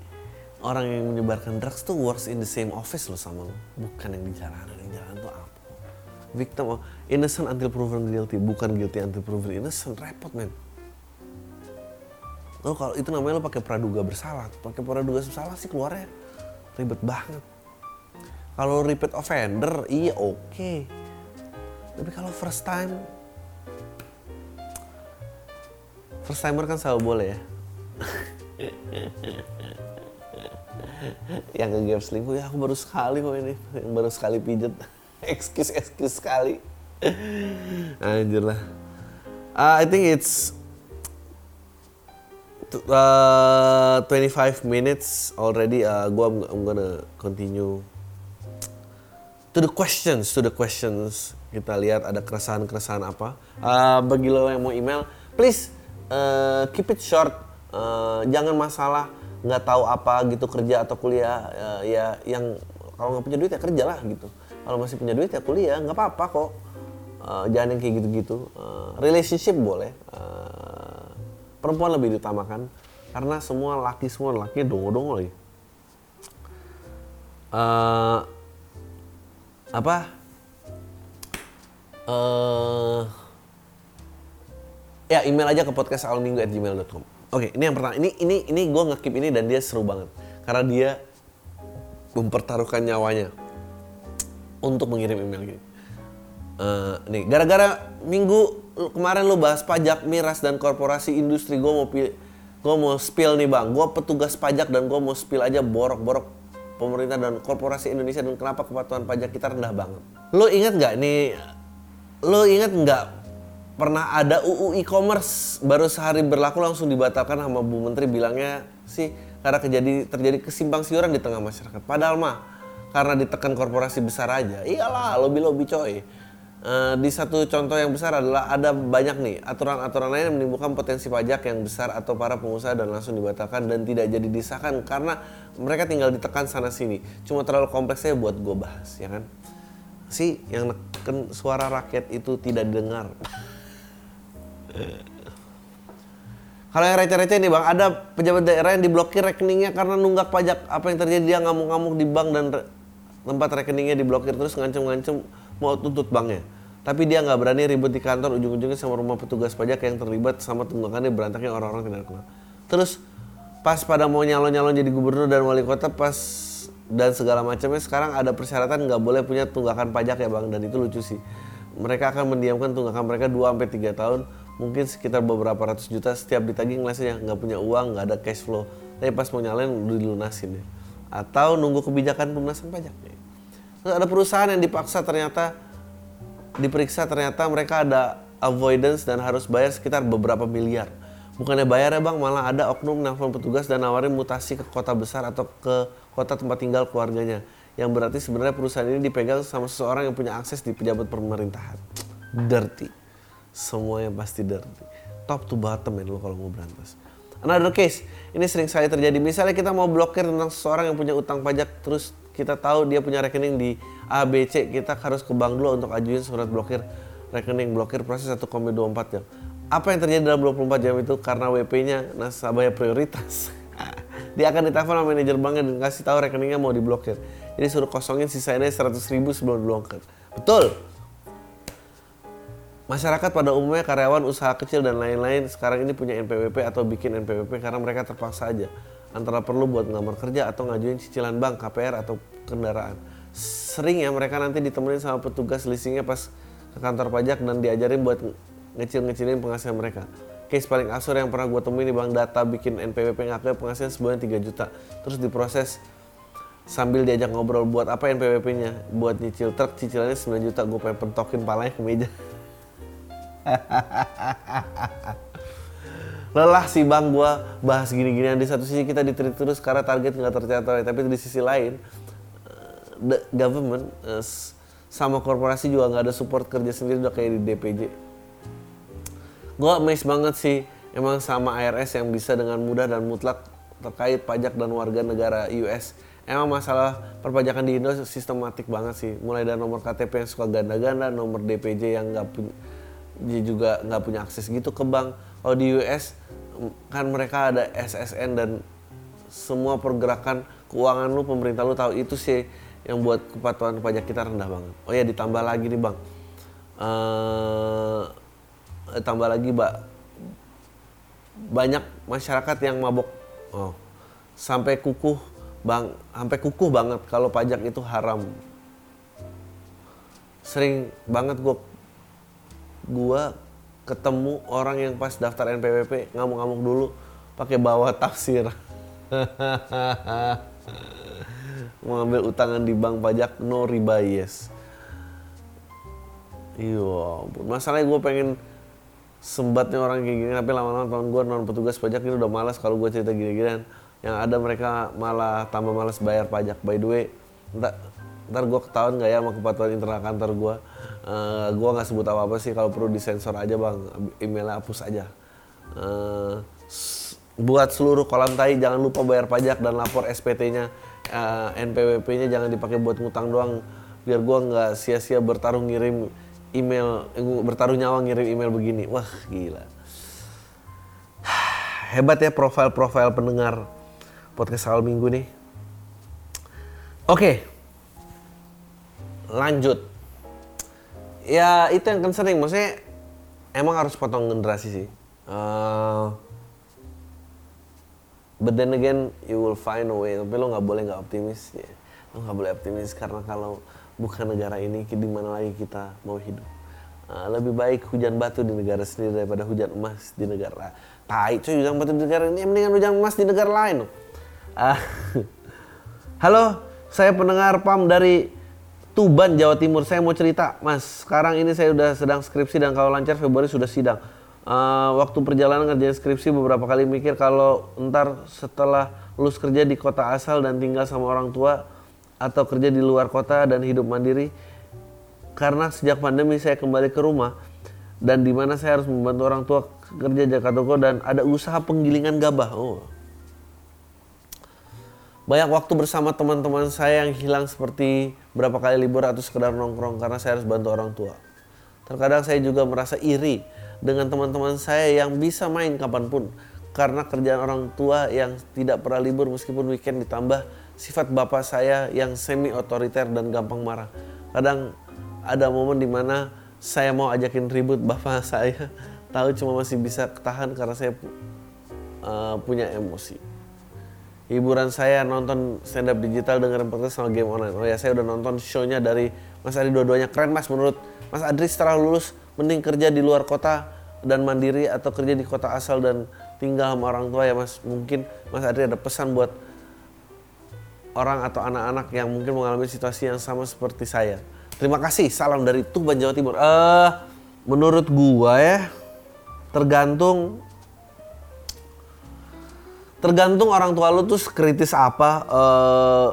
orang yang menyebarkan drugs tuh works in the same office lo sama lo bukan yang di jalanan yang di jalanan tuh apa? Victim innocent until proven guilty. Bukan guilty until proven innocent. Repot men lo kalau itu namanya lo pakai praduga bersalah. Pakai praduga bersalah sih keluarnya ribet banget. Kalau repeat offender iya oke. Okay. tapi kalau first time first timer kan selalu boleh ya. Yang ke game selingkuh ya aku baru sekali kok ini. Yang baru sekali pijet. Excuse excuse sekali. Anjir lah. Uh, I think it's uh, 25 minutes already. Uh, gua I'm, gonna continue to the questions, to the questions. Kita lihat ada keresahan-keresahan apa. Uh, bagi lo yang mau email, please uh, keep it short. Uh, jangan masalah nggak tahu apa gitu kerja atau kuliah. Uh, ya yang kalau nggak punya duit ya kerja lah gitu. Kalau masih punya duit ya kuliah, nggak apa-apa kok. Uh, jangan yang kayak gitu-gitu. Uh, relationship boleh. Uh, perempuan lebih diutamakan karena semua laki semua laki dongo-dongo lagi. Uh, apa? Eh ya email aja ke podcast awalminggu@gmail.com. Oke, ini yang pertama. Ini ini ini gue ngekip ini dan dia seru banget karena dia mempertaruhkan nyawanya untuk mengirim email gini. Uh, nih, gara-gara minggu kemarin lo bahas pajak, miras dan korporasi industri, gue mau pilih, gue mau spill nih bang, gue petugas pajak dan gue mau spill aja borok-borok pemerintah dan korporasi Indonesia dan kenapa kepatuhan pajak kita rendah banget. Lo inget nggak nih? Lo inget nggak pernah ada UU e-commerce baru sehari berlaku langsung dibatalkan sama Bu Menteri bilangnya sih karena terjadi terjadi kesimpang siuran di tengah masyarakat. Padahal mah karena ditekan korporasi besar aja, iyalah lobby lobby coy. Uh, di satu contoh yang besar adalah ada banyak nih aturan-aturan lain yang menimbulkan potensi pajak yang besar atau para pengusaha dan langsung dibatalkan dan tidak jadi disahkan karena mereka tinggal ditekan sana sini. Cuma terlalu kompleksnya buat gue bahas, ya kan? Si yang neken suara rakyat itu tidak didengar. Kalau yang receh-receh nih bang, ada pejabat daerah yang diblokir rekeningnya karena nunggak pajak. Apa yang terjadi dia ngamuk-ngamuk di bank dan re tempat rekeningnya diblokir terus ngancem-ngancem mau tuntut banknya. Tapi dia nggak berani ribut di kantor, ujung-ujungnya sama rumah petugas pajak yang terlibat sama tunggakannya berantaknya orang-orang tidak kenal. Terus pas pada mau nyalon-nyalon jadi gubernur dan wali kota pas dan segala macamnya sekarang ada persyaratan nggak boleh punya tunggakan pajak ya bang dan itu lucu sih. Mereka akan mendiamkan tunggakan mereka 2 sampai tiga tahun mungkin sekitar beberapa ratus juta setiap ditagih ngelasnya nggak punya uang nggak ada cash flow tapi pas mau nyalain udah dilunasin ya atau nunggu kebijakan pelunasan pajak ya. Terus ada perusahaan yang dipaksa ternyata diperiksa ternyata mereka ada avoidance dan harus bayar sekitar beberapa miliar bukannya bayar ya bang malah ada oknum nelfon petugas dan nawarin mutasi ke kota besar atau ke kota tempat tinggal keluarganya yang berarti sebenarnya perusahaan ini dipegang sama seseorang yang punya akses di pejabat pemerintahan dirty semuanya pasti dirty. Top to bottom ya lo kalau mau berantas. Another case, ini sering sekali terjadi. Misalnya kita mau blokir tentang seseorang yang punya utang pajak, terus kita tahu dia punya rekening di ABC, kita harus ke bank dulu untuk ajuin surat blokir rekening blokir proses 1,24 jam. Apa yang terjadi dalam 24 jam itu karena WP-nya nasabah prioritas. dia akan ditelepon sama manajer banknya dan kasih tahu rekeningnya mau diblokir. Jadi suruh kosongin sisanya 100 ribu sebelum diblokir. Betul. Masyarakat pada umumnya karyawan usaha kecil dan lain-lain sekarang ini punya NPWP atau bikin NPWP karena mereka terpaksa aja antara perlu buat ngelamar kerja atau ngajuin cicilan bank, KPR atau kendaraan. Sering ya mereka nanti ditemenin sama petugas leasingnya pas ke kantor pajak dan diajarin buat ngecil-ngecilin penghasilan mereka. Case paling asur yang pernah gue temuin di bank data bikin NPWP ngakunya penghasilan sebulan 3 juta. Terus diproses sambil diajak ngobrol buat apa NPWP-nya? Buat nyicil truk cicilannya 9 juta gue pengen pentokin palanya ke meja. lelah sih bang gua bahas gini-ginian di satu sisi kita diterit terus karena target nggak tercapai tapi di sisi lain the government uh, sama korporasi juga nggak ada support kerja sendiri udah kayak di DPJ gua amazed banget sih emang sama IRS yang bisa dengan mudah dan mutlak terkait pajak dan warga negara US emang masalah perpajakan di Indo sistematik banget sih. Mulai dari nomor KTP yang suka ganda-ganda nomor DPJ yang nggak punya juga nggak punya akses gitu ke bank. Kalau di US kan mereka ada SSN dan semua pergerakan keuangan lu pemerintah lu tahu itu sih yang buat kepatuhan pajak kita rendah banget. Oh ya ditambah lagi nih bang, uh, tambah lagi mbak banyak masyarakat yang mabok, oh sampai kukuh bang, sampai kukuh banget kalau pajak itu haram. Sering banget gue gua ketemu orang yang pas daftar NPWP ngamuk-ngamuk dulu pakai bawa tafsir mau ambil utangan di bank pajak no riba yes iya masalahnya gue pengen sembatnya orang kayak gini tapi lama-lama teman gue non petugas pajak ini udah malas kalau gue cerita gini-ginian. Yang ada mereka malah tambah malas bayar pajak. By the way ntar, ntar gue ketahuan gak ya sama kepatuhan internal kantor gue uh, gue nggak sebut apa apa sih kalau perlu disensor aja bang. Emailnya hapus aja. Uh, buat seluruh kolam tai jangan lupa bayar pajak dan lapor SPT-nya uh, eh, NPWP-nya jangan dipakai buat ngutang doang. Biar gua nggak sia-sia bertarung ngirim email bertaruh nyawa ngirim email begini. Wah gila. Hebat ya profil-profil pendengar podcast awal minggu nih. Oke. Lanjut. Ya itu yang kan sering. Maksudnya emang harus potong generasi sih. Uh, but then again you will find a way. Tapi lo nggak boleh nggak optimis ya. Lo nggak boleh optimis karena kalau bukan negara ini di mana lagi kita mau hidup. Uh, lebih baik hujan batu di negara sendiri daripada hujan emas di negara tai. Cuy hujan batu di negara ini mendingan hujan emas di negara lain. Uh, halo saya pendengar pam dari Tuban Jawa Timur. Saya mau cerita mas sekarang ini saya sudah sedang skripsi dan kalau lancar Februari sudah sidang uh, waktu perjalanan ngerjain skripsi beberapa kali mikir kalau ntar setelah lulus kerja di kota asal dan tinggal sama orang tua atau kerja di luar kota dan hidup mandiri karena sejak pandemi saya kembali ke rumah dan di mana saya harus membantu orang tua kerja jaga toko dan ada usaha penggilingan gabah. Oh. Banyak waktu bersama teman-teman saya yang hilang seperti berapa kali libur atau sekedar nongkrong karena saya harus bantu orang tua. Terkadang saya juga merasa iri dengan teman-teman saya yang bisa main kapan pun karena kerjaan orang tua yang tidak pernah libur meskipun weekend ditambah sifat bapak saya yang semi otoriter dan gampang marah. Kadang ada momen di mana saya mau ajakin ribut bapak saya tahu cuma masih bisa ketahan karena saya uh, punya emosi. Hiburan saya nonton stand up digital dengan podcast sama game online. Oh ya saya udah nonton show-nya dari Mas Adi dua-duanya keren mas menurut Mas Adri setelah lulus mending kerja di luar kota dan mandiri atau kerja di kota asal dan tinggal sama orang tua ya mas. Mungkin mas Adri ada pesan buat orang atau anak-anak yang mungkin mengalami situasi yang sama seperti saya. Terima kasih. Salam dari Tuban Jawa Timur. Uh, menurut gua ya tergantung tergantung orang tua lu tuh kritis apa. Uh,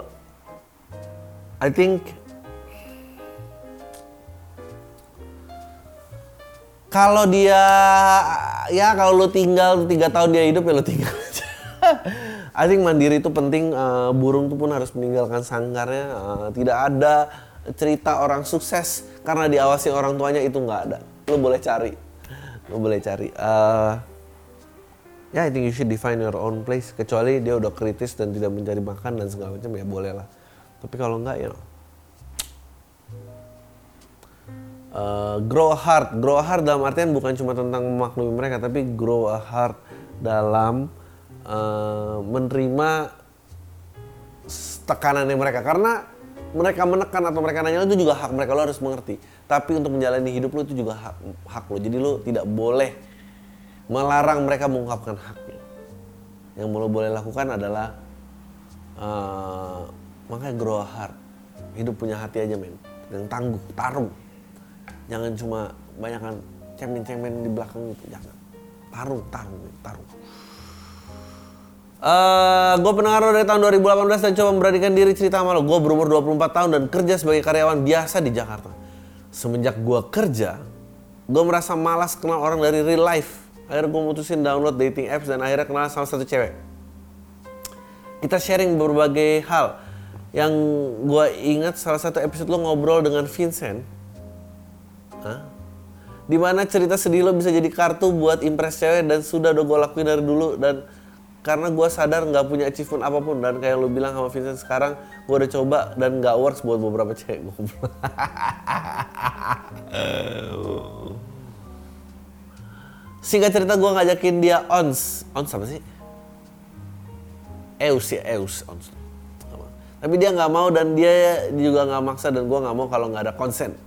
I think kalau dia ya kalau lu tinggal tiga tahun dia hidup ya lu tinggal aja. I think mandiri itu penting. Uh, burung itu pun harus meninggalkan sangkarnya. Uh, tidak ada cerita orang sukses karena diawasi orang tuanya itu nggak ada. Lu boleh cari, lu boleh cari. Uh, ya, yeah, I think you should define your own place. Kecuali dia udah kritis dan tidak mencari makan dan segala macam ya boleh lah. Tapi kalau nggak ya. You know, uh, grow a heart. Grow a heart dalam artian bukan cuma tentang memaklumi mereka, tapi grow a heart dalam uh, menerima tekanannya mereka. Karena mereka menekan atau mereka nanya itu juga hak mereka lo harus mengerti. Tapi untuk menjalani hidup lo itu juga hak, hak lo. Jadi lo tidak boleh melarang mereka mengungkapkan haknya. Yang lo boleh lakukan adalah uh, makanya grow a heart. Hidup punya hati aja men. Yang tangguh, tarung jangan cuma banyak kan cemen-cemen di belakang itu jangan tarung tarung tarung Uh, gue pendengar dari tahun 2018 dan coba memberanikan diri cerita sama lo. Gue berumur 24 tahun dan kerja sebagai karyawan biasa di Jakarta. Semenjak gue kerja, gue merasa malas kenal orang dari real life. Akhirnya gue mutusin download dating apps dan akhirnya kenal sama satu cewek. Kita sharing berbagai hal. Yang gue ingat salah satu episode lo ngobrol dengan Vincent Di mana cerita sedih lo bisa jadi kartu buat impress cewek dan sudah udah gue lakuin dari dulu dan karena gue sadar nggak punya achievement apa pun dan kayak lo bilang sama Vincent sekarang gue udah coba dan nggak works buat beberapa cewek Singkat cerita gue ngajakin dia ons, ons apa sih? Eus ya, Eus ons. Tapi dia nggak mau dan dia juga nggak maksa dan gue nggak mau kalau nggak ada konsen.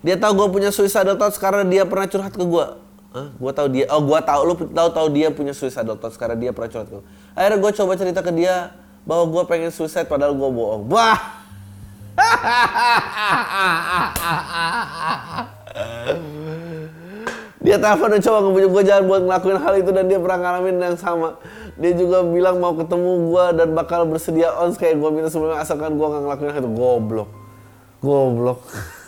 Dia tahu gue punya suicidal thoughts karena dia pernah curhat ke gue. Hah? Gue tahu dia. Oh, gue tahu lu tahu tahu dia punya suicidal thoughts karena dia pernah curhat ke gue. Akhirnya gue coba cerita ke dia bahwa gue pengen suicide padahal gue bohong. Wah. dia telepon dan coba ngebujuk gue jangan buat ngelakuin hal itu dan dia pernah ngalamin yang sama. Dia juga bilang mau ketemu gue dan bakal bersedia ons kayak gue minta sebelumnya asalkan gue nggak ngelakuin hal itu. Goblok. Goblok.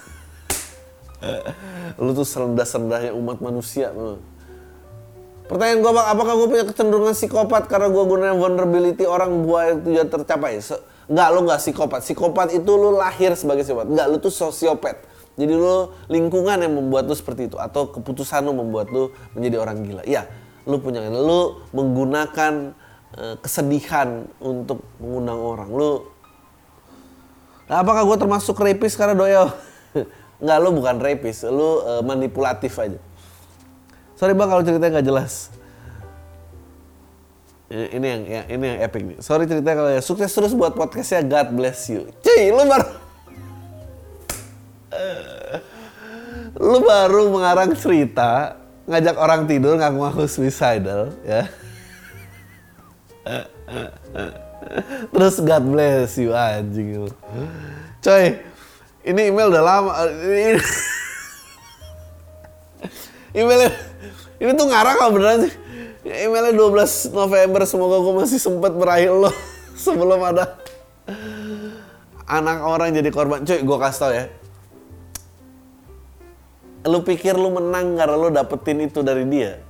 Lu tuh serendah-serendahnya umat manusia. Pertanyaan gue bang, apakah gue punya kecenderungan psikopat karena gue gunain vulnerability orang buah itu tujuan tercapai? Se Enggak, lu nggak psikopat. Psikopat itu lu lahir sebagai psikopat. Enggak, lu tuh sosiopat. Jadi lu lingkungan yang membuat lu seperti itu atau keputusan lu membuat lu menjadi orang gila. Iya, lu punya lu menggunakan uh, kesedihan untuk mengundang orang. Lu Nah, apakah gue termasuk rapis karena doyo? Enggak, lu bukan rapis, lu uh, manipulatif aja. Sorry bang kalau ceritanya nggak jelas ini yang ya, ini yang epic nih. Sorry ceritanya kalau ya sukses terus buat podcastnya God bless you. Cuy, lu baru lu baru mengarang cerita ngajak orang tidur ngaku-ngaku suicidal ya. Terus God bless you anjing lu. Coy, ini email udah lama. Ini, email ini tuh ngarang kalau beneran sih Ya, emailnya 12 November, semoga gue masih sempat meraih lo sebelum ada anak orang jadi korban. Cuy, gue kasih tau ya. Lu pikir lu menang karena lu dapetin itu dari dia.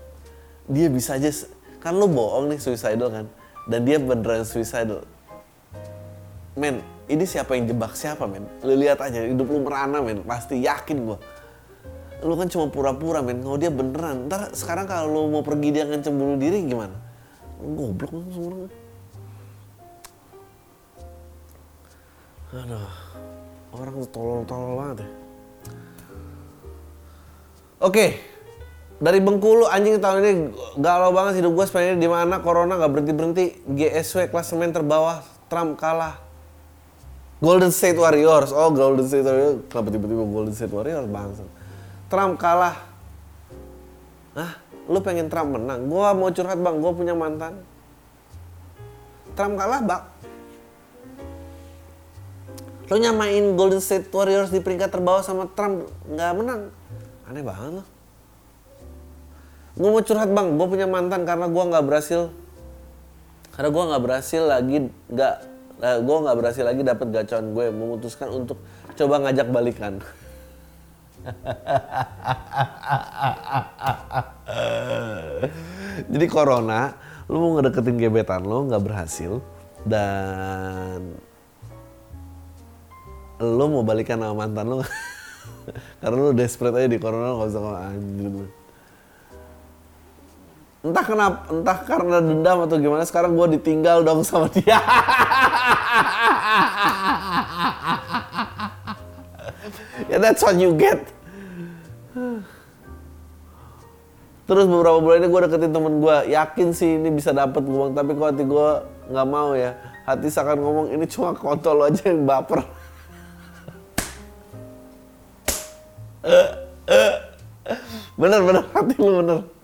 Dia bisa aja, kan lu bohong nih suicidal kan. Dan dia beneran suicidal. Men, ini siapa yang jebak siapa men? Lu lihat aja, hidup lu merana men, pasti yakin gue lu kan cuma pura-pura men. Kalau dia beneran ntar sekarang kalau lu mau pergi dia ngancam bunuh diri gimana? Goblok semua aduh orang tolol-tolol banget ya. Oke dari Bengkulu anjing tahun ini galau banget hidup gue sebenarnya di mana corona nggak berhenti berhenti GSW klasemen terbawah Trump kalah Golden State Warriors oh Golden State Warriors kenapa tiba-tiba Golden State Warriors bangsa Trump kalah. Hah? Lu pengen Trump menang? Gua mau curhat bang, gua punya mantan. Trump kalah bang. Lo nyamain Golden State Warriors di peringkat terbawah sama Trump nggak menang. Aneh banget lo. Gue mau curhat bang, gue punya mantan karena gue nggak berhasil karena gue nggak berhasil lagi nggak eh, gue nggak berhasil lagi dapat gacuan gue memutuskan untuk coba ngajak balikan. Jadi corona, lu mau ngedeketin gebetan lo nggak berhasil dan lu mau balikan sama mantan lo karena lu desperate aja di corona nggak usah anjir entah kenapa entah karena dendam atau gimana sekarang gue ditinggal dong sama dia ya that's what you get. Terus beberapa bulan ini gue deketin temen gue yakin sih ini bisa dapet uang tapi kok hati gue nggak mau ya. Hati seakan ngomong ini cuma kontol aja yang baper. Bener bener. Hati lu bener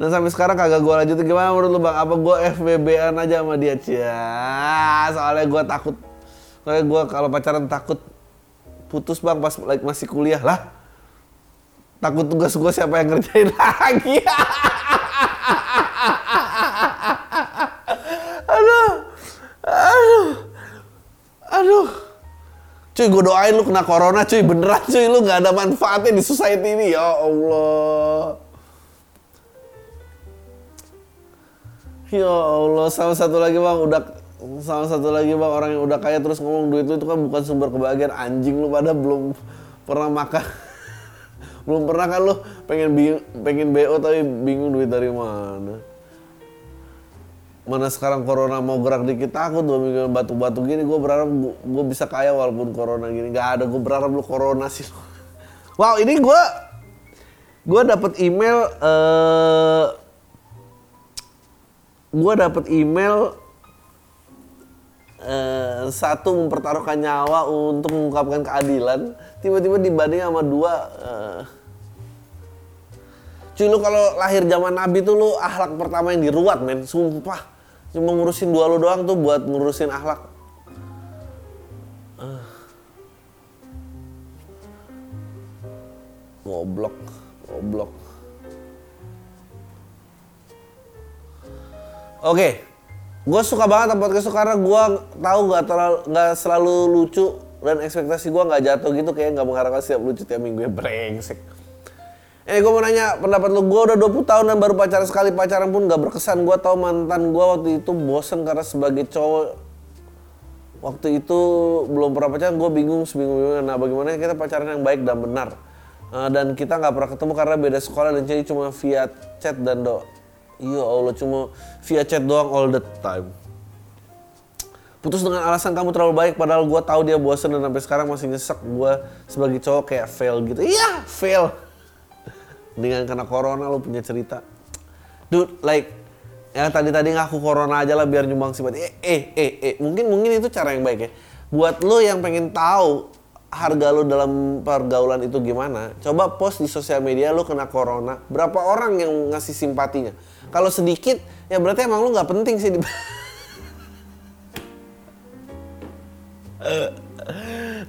dan sampai sekarang kagak gue lanjutin. Gimana menurut lu bang? Apa gue FBB-an aja sama dia? Cia soalnya gue takut. Soalnya gue kalau pacaran takut putus bang pas like, masih kuliah lah. Takut tugas gue siapa yang ngerjain lagi. Aduh. Aduh. Aduh. Cuy gue doain lu kena corona cuy. Beneran cuy. Lu nggak ada manfaatnya di society ini. Ya Allah ya Allah sama satu lagi bang udah salah satu lagi bang orang yang udah kaya terus ngomong duit itu kan bukan sumber kebahagiaan. Anjing lu pada belum pernah makan. Belum pernah kan lu pengen bing, pengen BO tapi bingung duit dari mana. Mana sekarang corona mau gerak dikit takut dua minggu batu-batu gini. Gue berharap gue bisa kaya walaupun corona gini. Nggak ada gue berharap lu corona sih. Wow ini gue gue dapet email uh, gue dapet email eh, satu mempertaruhkan nyawa untuk mengungkapkan keadilan tiba-tiba dibanding sama dua eh, cuy lu kalau lahir zaman nabi tuh lu ahlak pertama yang diruat men sumpah cuma ngurusin dua lu doang tuh buat ngurusin ahlak uh. goblok goblok. Oke, gue suka banget sama podcast itu karena gue tahu nggak terlalu nggak selalu lucu dan ekspektasi gue nggak jatuh gitu kayak nggak mengharapkan setiap lucu tiap minggu ya brengsek. Eh gue mau nanya pendapat lu, gue udah 20 tahun dan baru pacaran sekali pacaran pun gak berkesan. Gue tau mantan gue waktu itu bosen karena sebagai cowok waktu itu belum pernah pacaran, gue bingung sebingung Nah bagaimana kita pacaran yang baik dan benar. Uh, dan kita nggak pernah ketemu karena beda sekolah dan jadi cuma via chat dan do. Iya Allah cuma via chat doang all the time. Putus dengan alasan kamu terlalu baik padahal gue tahu dia bosan dan sampai sekarang masih nyesek gue sebagai cowok kayak fail gitu. Iya fail. Dengan kena corona lu punya cerita. Dude like yang tadi tadi ngaku corona aja lah biar nyumbang simpati eh eh eh eh. Mungkin mungkin itu cara yang baik ya. Buat lo yang pengen tahu harga lo dalam pergaulan itu gimana coba post di sosial media lo kena corona. Berapa orang yang ngasih simpatinya kalau sedikit ya berarti emang lo nggak penting sih di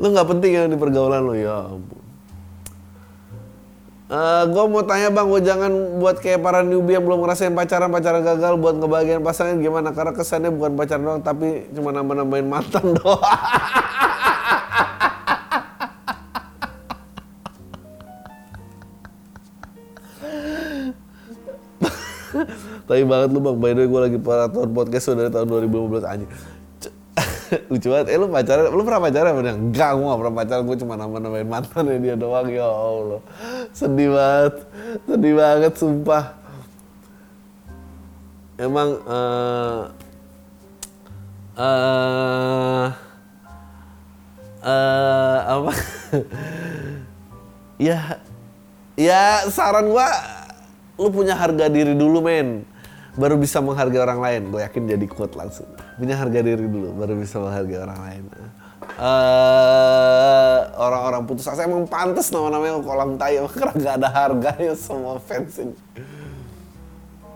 lo nggak penting ya di pergaulan lo ya ampun Uh, eh, gue mau tanya bang, gue jangan buat kayak para newbie yang belum ngerasain pacaran, pacaran gagal buat ngebagian pasangan gimana? Karena kesannya bukan pacaran doang, tapi cuma nambah-nambahin mantan doang. Tapi banget lu bang, by the way gue lagi para tahun podcast dari tahun 2015 anjing. lucu banget. Eh lu pacaran, lu pernah pacaran apa? Enggak, gue gak pernah pacaran. Gue cuma nambah-nambahin mantan ya dia doang. Ya Allah. Sedih banget. Sedih banget, sumpah. Emang, uh, uh, uh, apa? ya, ya saran gua, lu punya harga diri dulu men baru bisa menghargai orang lain. Gue yakin jadi quote langsung. Punya harga diri dulu, baru bisa menghargai orang lain. Uh, orang-orang putus asa emang pantas nama-namanya kolam tai karena gak ada harganya semua fans ini.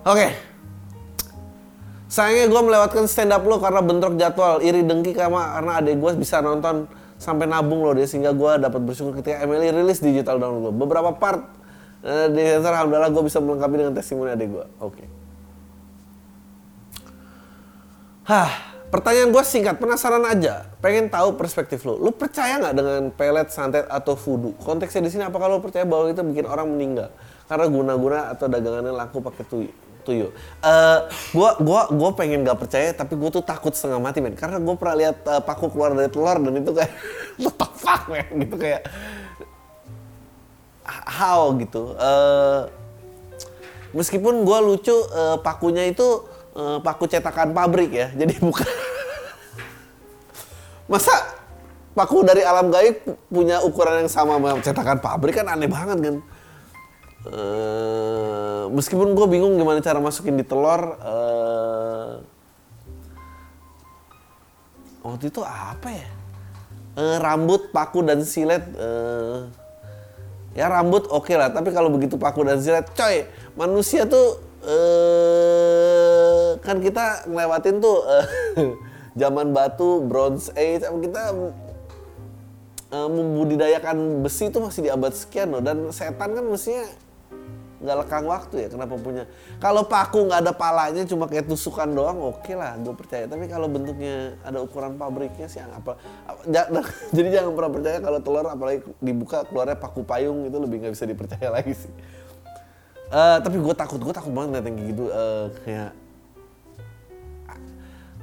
Oke. Okay. Sayangnya gue melewatkan stand up lo karena bentrok jadwal, iri dengki karena karena adik gue bisa nonton sampai nabung loh dia sehingga gue dapat bersyukur ketika Emily rilis digital download. Beberapa part uh, di alhamdulillah gue bisa melengkapi dengan testimoni adik gue. Oke. Okay. Hah, pertanyaan gue singkat, penasaran aja. Pengen tahu perspektif lo. Lo percaya nggak dengan pelet, santet, atau voodoo? Konteksnya di sini apakah lo percaya bahwa itu bikin orang meninggal? Karena guna-guna atau dagangannya laku pakai tuyul? tuyul. Uh, gua gua gua pengen gak percaya tapi gue tuh takut setengah mati men karena gue pernah lihat uh, paku keluar dari telur dan itu kayak what the fuck men gitu kayak how gitu uh, meskipun gue lucu uh, pakunya itu uh, paku cetakan pabrik ya. Jadi bukan masa paku dari alam gaib punya ukuran yang sama sama cetakan pabrik kan aneh banget kan. Uh, meskipun gue bingung gimana cara masukin di telur. Uh, waktu itu apa ya? Uh, rambut, paku dan silet. Uh, ya rambut oke okay lah, tapi kalau begitu paku dan silet, coy, manusia tuh uh, kan kita ngelewatin tuh uh, zaman batu, Bronze Age, kita uh, membudidayakan besi itu masih di abad sekian loh dan setan kan mestinya nggak lekang waktu ya kenapa punya kalau paku nggak ada palanya cuma kayak tusukan doang oke okay lah gue percaya tapi kalau bentuknya ada ukuran pabriknya sih apa jadi jangan pernah percaya kalau telur apalagi dibuka keluarnya paku payung itu lebih nggak bisa dipercaya lagi sih Uh, tapi gue takut, gue takut banget ngeliat yang gitu. Uh, kayak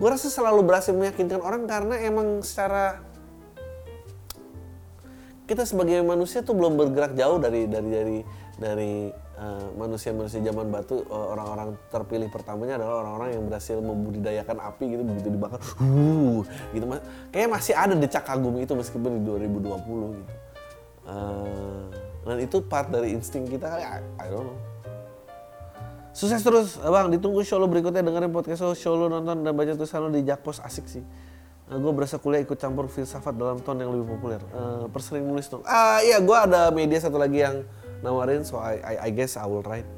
gue rasa selalu berhasil meyakinkan orang karena emang secara kita sebagai manusia tuh belum bergerak jauh dari dari dari dari uh, manusia-manusia zaman batu orang-orang terpilih pertamanya adalah orang-orang yang berhasil membudidayakan api gitu begitu dibakar uh gitu mas kayak masih ada decak kagum itu meskipun di 2020 gitu uh, dan itu part dari insting kita I, I don't know Sukses terus, Bang. Ditunggu show lo berikutnya. Dengerin podcast lo, show lo nonton dan baca tulisan lo di Jakpos. Asik sih. Uh, eh, gue berasa kuliah ikut campur filsafat dalam tone yang lebih populer. Uh, persering nulis dong. Ah iya, gue ada media satu lagi yang nawarin, so I, I, I guess I will write.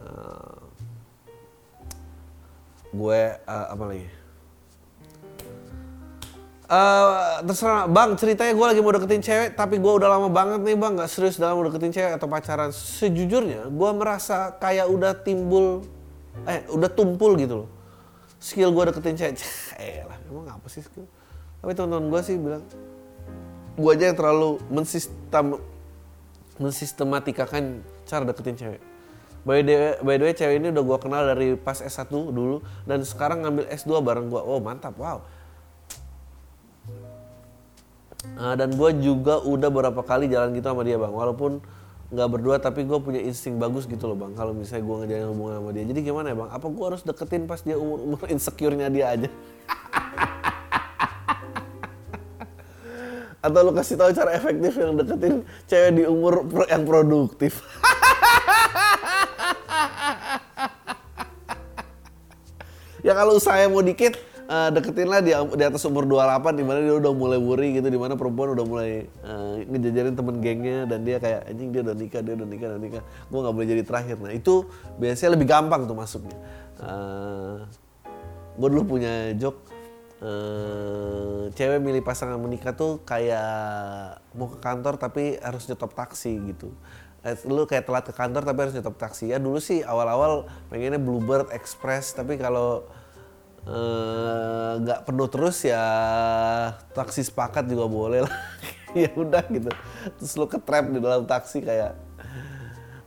Uh, gue uh, apa lagi? Eh, terserah. Bang ceritanya gue lagi mau deketin cewek tapi gue udah lama banget nih bang. Nggak serius dalam mau deketin cewek atau pacaran. Sejujurnya gue merasa kayak udah timbul eh udah tumpul gitu loh. Skill gue deketin cewek. Eh lah emang apa sih skill? Tapi teman-teman gue sih bilang gue aja yang terlalu mensistem mensistematikakan cara deketin cewek By the, by the way, cewek ini udah gue kenal dari pas S1 dulu dan sekarang ngambil S2 bareng gue. Oh mantap, wow. Uh, dan gue juga udah beberapa kali jalan gitu sama dia bang, walaupun nggak berdua tapi gue punya insting bagus gitu loh bang. Kalau misalnya gue ngejalin hubungan sama dia, jadi gimana ya bang? Apa gue harus deketin pas dia umur umur insecure-nya dia aja? Atau lu kasih tahu cara efektif yang deketin cewek di umur yang produktif? ya kalau saya mau dikit, uh, deketinlah di, di atas umur 28 di mana dia udah mulai worry gitu di mana perempuan udah mulai uh, ngejajarin temen gengnya dan dia kayak anjing dia udah nikah dia udah nikah udah nikah. Gue nggak boleh jadi terakhir. Nah itu biasanya lebih gampang tuh masuknya. Uh, eh, gue dulu punya joke uh, cewek milih pasangan menikah tuh kayak mau ke kantor tapi harus nyetop taksi gitu. Lu kayak telat ke kantor tapi harus nyetop taksi. Ya dulu sih awal-awal pengennya Bluebird Express tapi kalau Eh, nggak uh, penuh terus ya taksi sepakat juga boleh lah. Ya udah gitu. Terus lu ke trap di dalam taksi kayak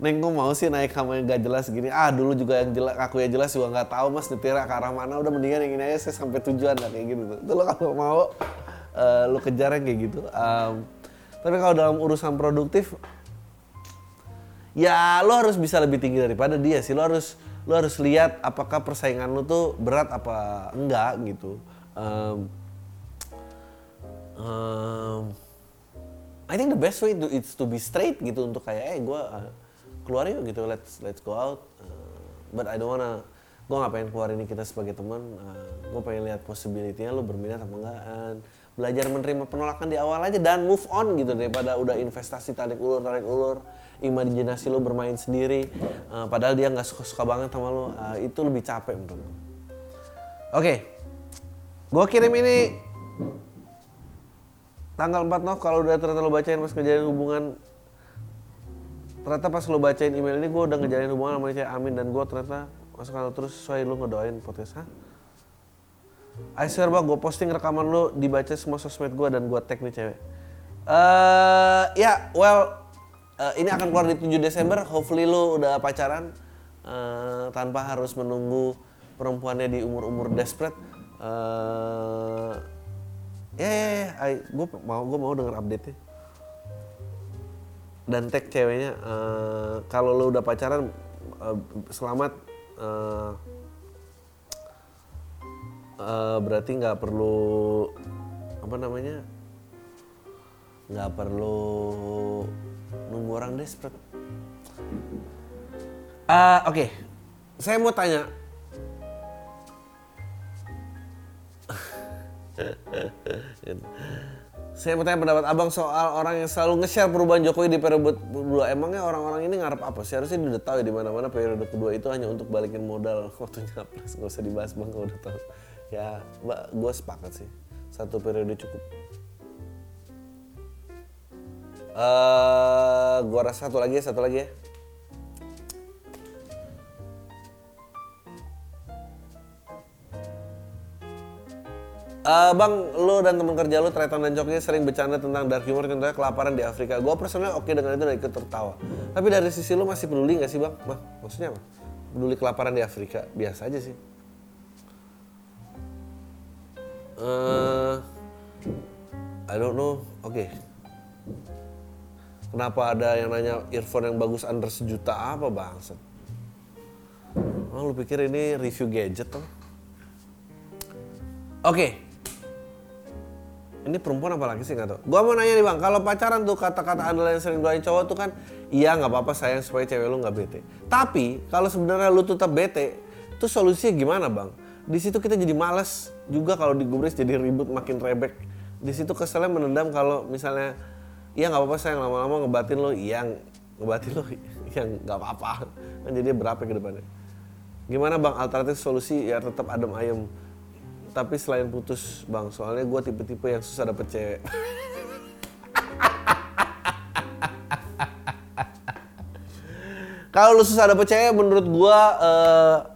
Neng kok mau sih naik kamu yang gak jelas gini. Ah dulu juga yang jelas aku yang jelas juga nggak tahu mas nyetir ke arah mana. Udah mendingan yang ini aja saya sampai tujuan lah kayak gitu. Tuh lo kalau mau uh, lu kejar yang kayak gitu. Um, tapi kalau dalam urusan produktif ya lo harus bisa lebih tinggi daripada dia sih. Lo harus lu harus lihat apakah persaingan lu tuh berat apa enggak gitu. Um, um, I think the best way to it's to be straight gitu untuk kayak eh gue uh, keluar yuk gitu let's let's go out. Uh, but I don't wanna gue gak pengen keluar ini kita sebagai teman. Uh, gue pengen lihat possibility-nya lu berminat apa enggak and belajar menerima penolakan di awal aja dan move on gitu daripada udah investasi tarik ulur tarik ulur. Imajinasi lo bermain sendiri. Uh, padahal dia nggak suka-suka banget sama lo uh, itu lebih capek menurut gue oke. Okay. gue kirim ini. Tanggal 4 Nov kalau udah ternyata lo bacain pas ngejalin hubungan ternyata pas lo bacain email ini gue udah ngejalin hubungan sama cewek Amin dan gue ternyata masuk kalau terus sesuai lo ngedoain podcast ha I swear bang, gue posting rekaman lo dibaca semua sosmed gue dan gue tag nih cewek. Uh, ya, yeah, well, uh, ini akan keluar di 7 Desember. Hopefully lu udah pacaran uh, tanpa harus menunggu perempuannya di umur-umur desperate. Uh, ya, ya, ya, gue mau gue mau denger update nya. Dan tag ceweknya, uh, kalau lu udah pacaran, uh, selamat. Uh, uh, berarti nggak perlu apa namanya nggak perlu nunggu orang desperate. Uh, Oke, okay. saya mau tanya. saya mau tanya pendapat abang soal orang yang selalu nge-share perubahan Jokowi di periode kedua. Emangnya orang-orang ini ngarep apa sih? Harusnya udah tahu ya di mana-mana periode kedua itu hanya untuk balikin modal waktu nyapres. Gak usah dibahas bang kalau udah tahu. Ya, gue sepakat sih. Satu periode cukup. Uh, gua rasa satu lagi ya, satu lagi ya. Uh, bang, lo dan teman kerja lo, Tretan dan Coknya sering bercanda tentang dark humor contohnya kelaparan di Afrika. Gue personalnya oke dengan itu dan ikut tertawa. Tapi dari sisi lo masih peduli gak sih bang? Bang, maksudnya apa? Peduli kelaparan di Afrika? Biasa aja sih. Uh, I don't know. Oke. Okay. Kenapa ada yang nanya earphone yang bagus under sejuta apa bangset? Oh, lu pikir ini review gadget tuh? Oke. Okay. Ini perempuan apa lagi sih nggak tau. Gua mau nanya nih bang, kalau pacaran tuh kata-kata andalan yang sering doain cowok tuh kan, iya nggak apa-apa sayang supaya cewek lu nggak bete. Tapi kalau sebenarnya lu tetap bete, tuh solusinya gimana bang? Di situ kita jadi males juga kalau digubris jadi ribut makin rebek. Di situ keselnya menendam kalau misalnya iya nggak apa-apa saya lama-lama ngebatin lo iya ngebatin lo yang nggak apa-apa kan jadi berapa ke depannya gimana bang alternatif solusi ya tetap adem ayem tapi selain putus bang soalnya gue tipe-tipe yang susah dapet cewek. Kalau lu susah dapet cewek menurut gue uh,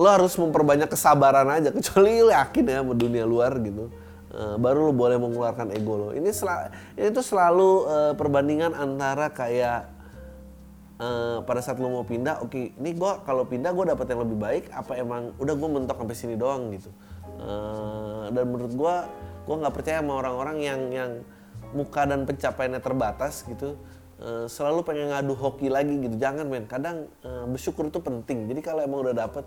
lo harus memperbanyak kesabaran aja. Kecuali lo yakin ya sama dunia luar gitu. Uh, baru lo boleh mengeluarkan ego lo. Ini sel ini tuh selalu uh, perbandingan antara kayak uh, pada saat lo mau pindah oke okay, ini gue kalau pindah gue dapet yang lebih baik apa emang udah gue mentok sampai sini doang gitu. Uh, dan menurut gue gue nggak percaya sama orang-orang yang yang muka dan pencapaiannya terbatas gitu. Uh, selalu pengen ngadu hoki lagi gitu. Jangan men. Kadang uh, bersyukur itu penting. Jadi kalau emang udah dapet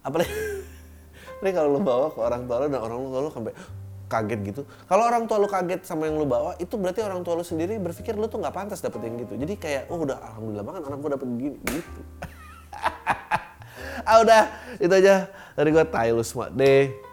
apalagi ini kalau lu bawa ke orang tua lu dan orang tua lu sampai kaget gitu. Kalau orang tua lu kaget sama yang lu bawa itu berarti orang tua lu sendiri berpikir lu tuh nggak pantas dapet yang gitu. Jadi kayak oh udah alhamdulillah banget anak gua dapet gini. Gitu. Ah udah itu aja. Dari gua Taylor semua. Deh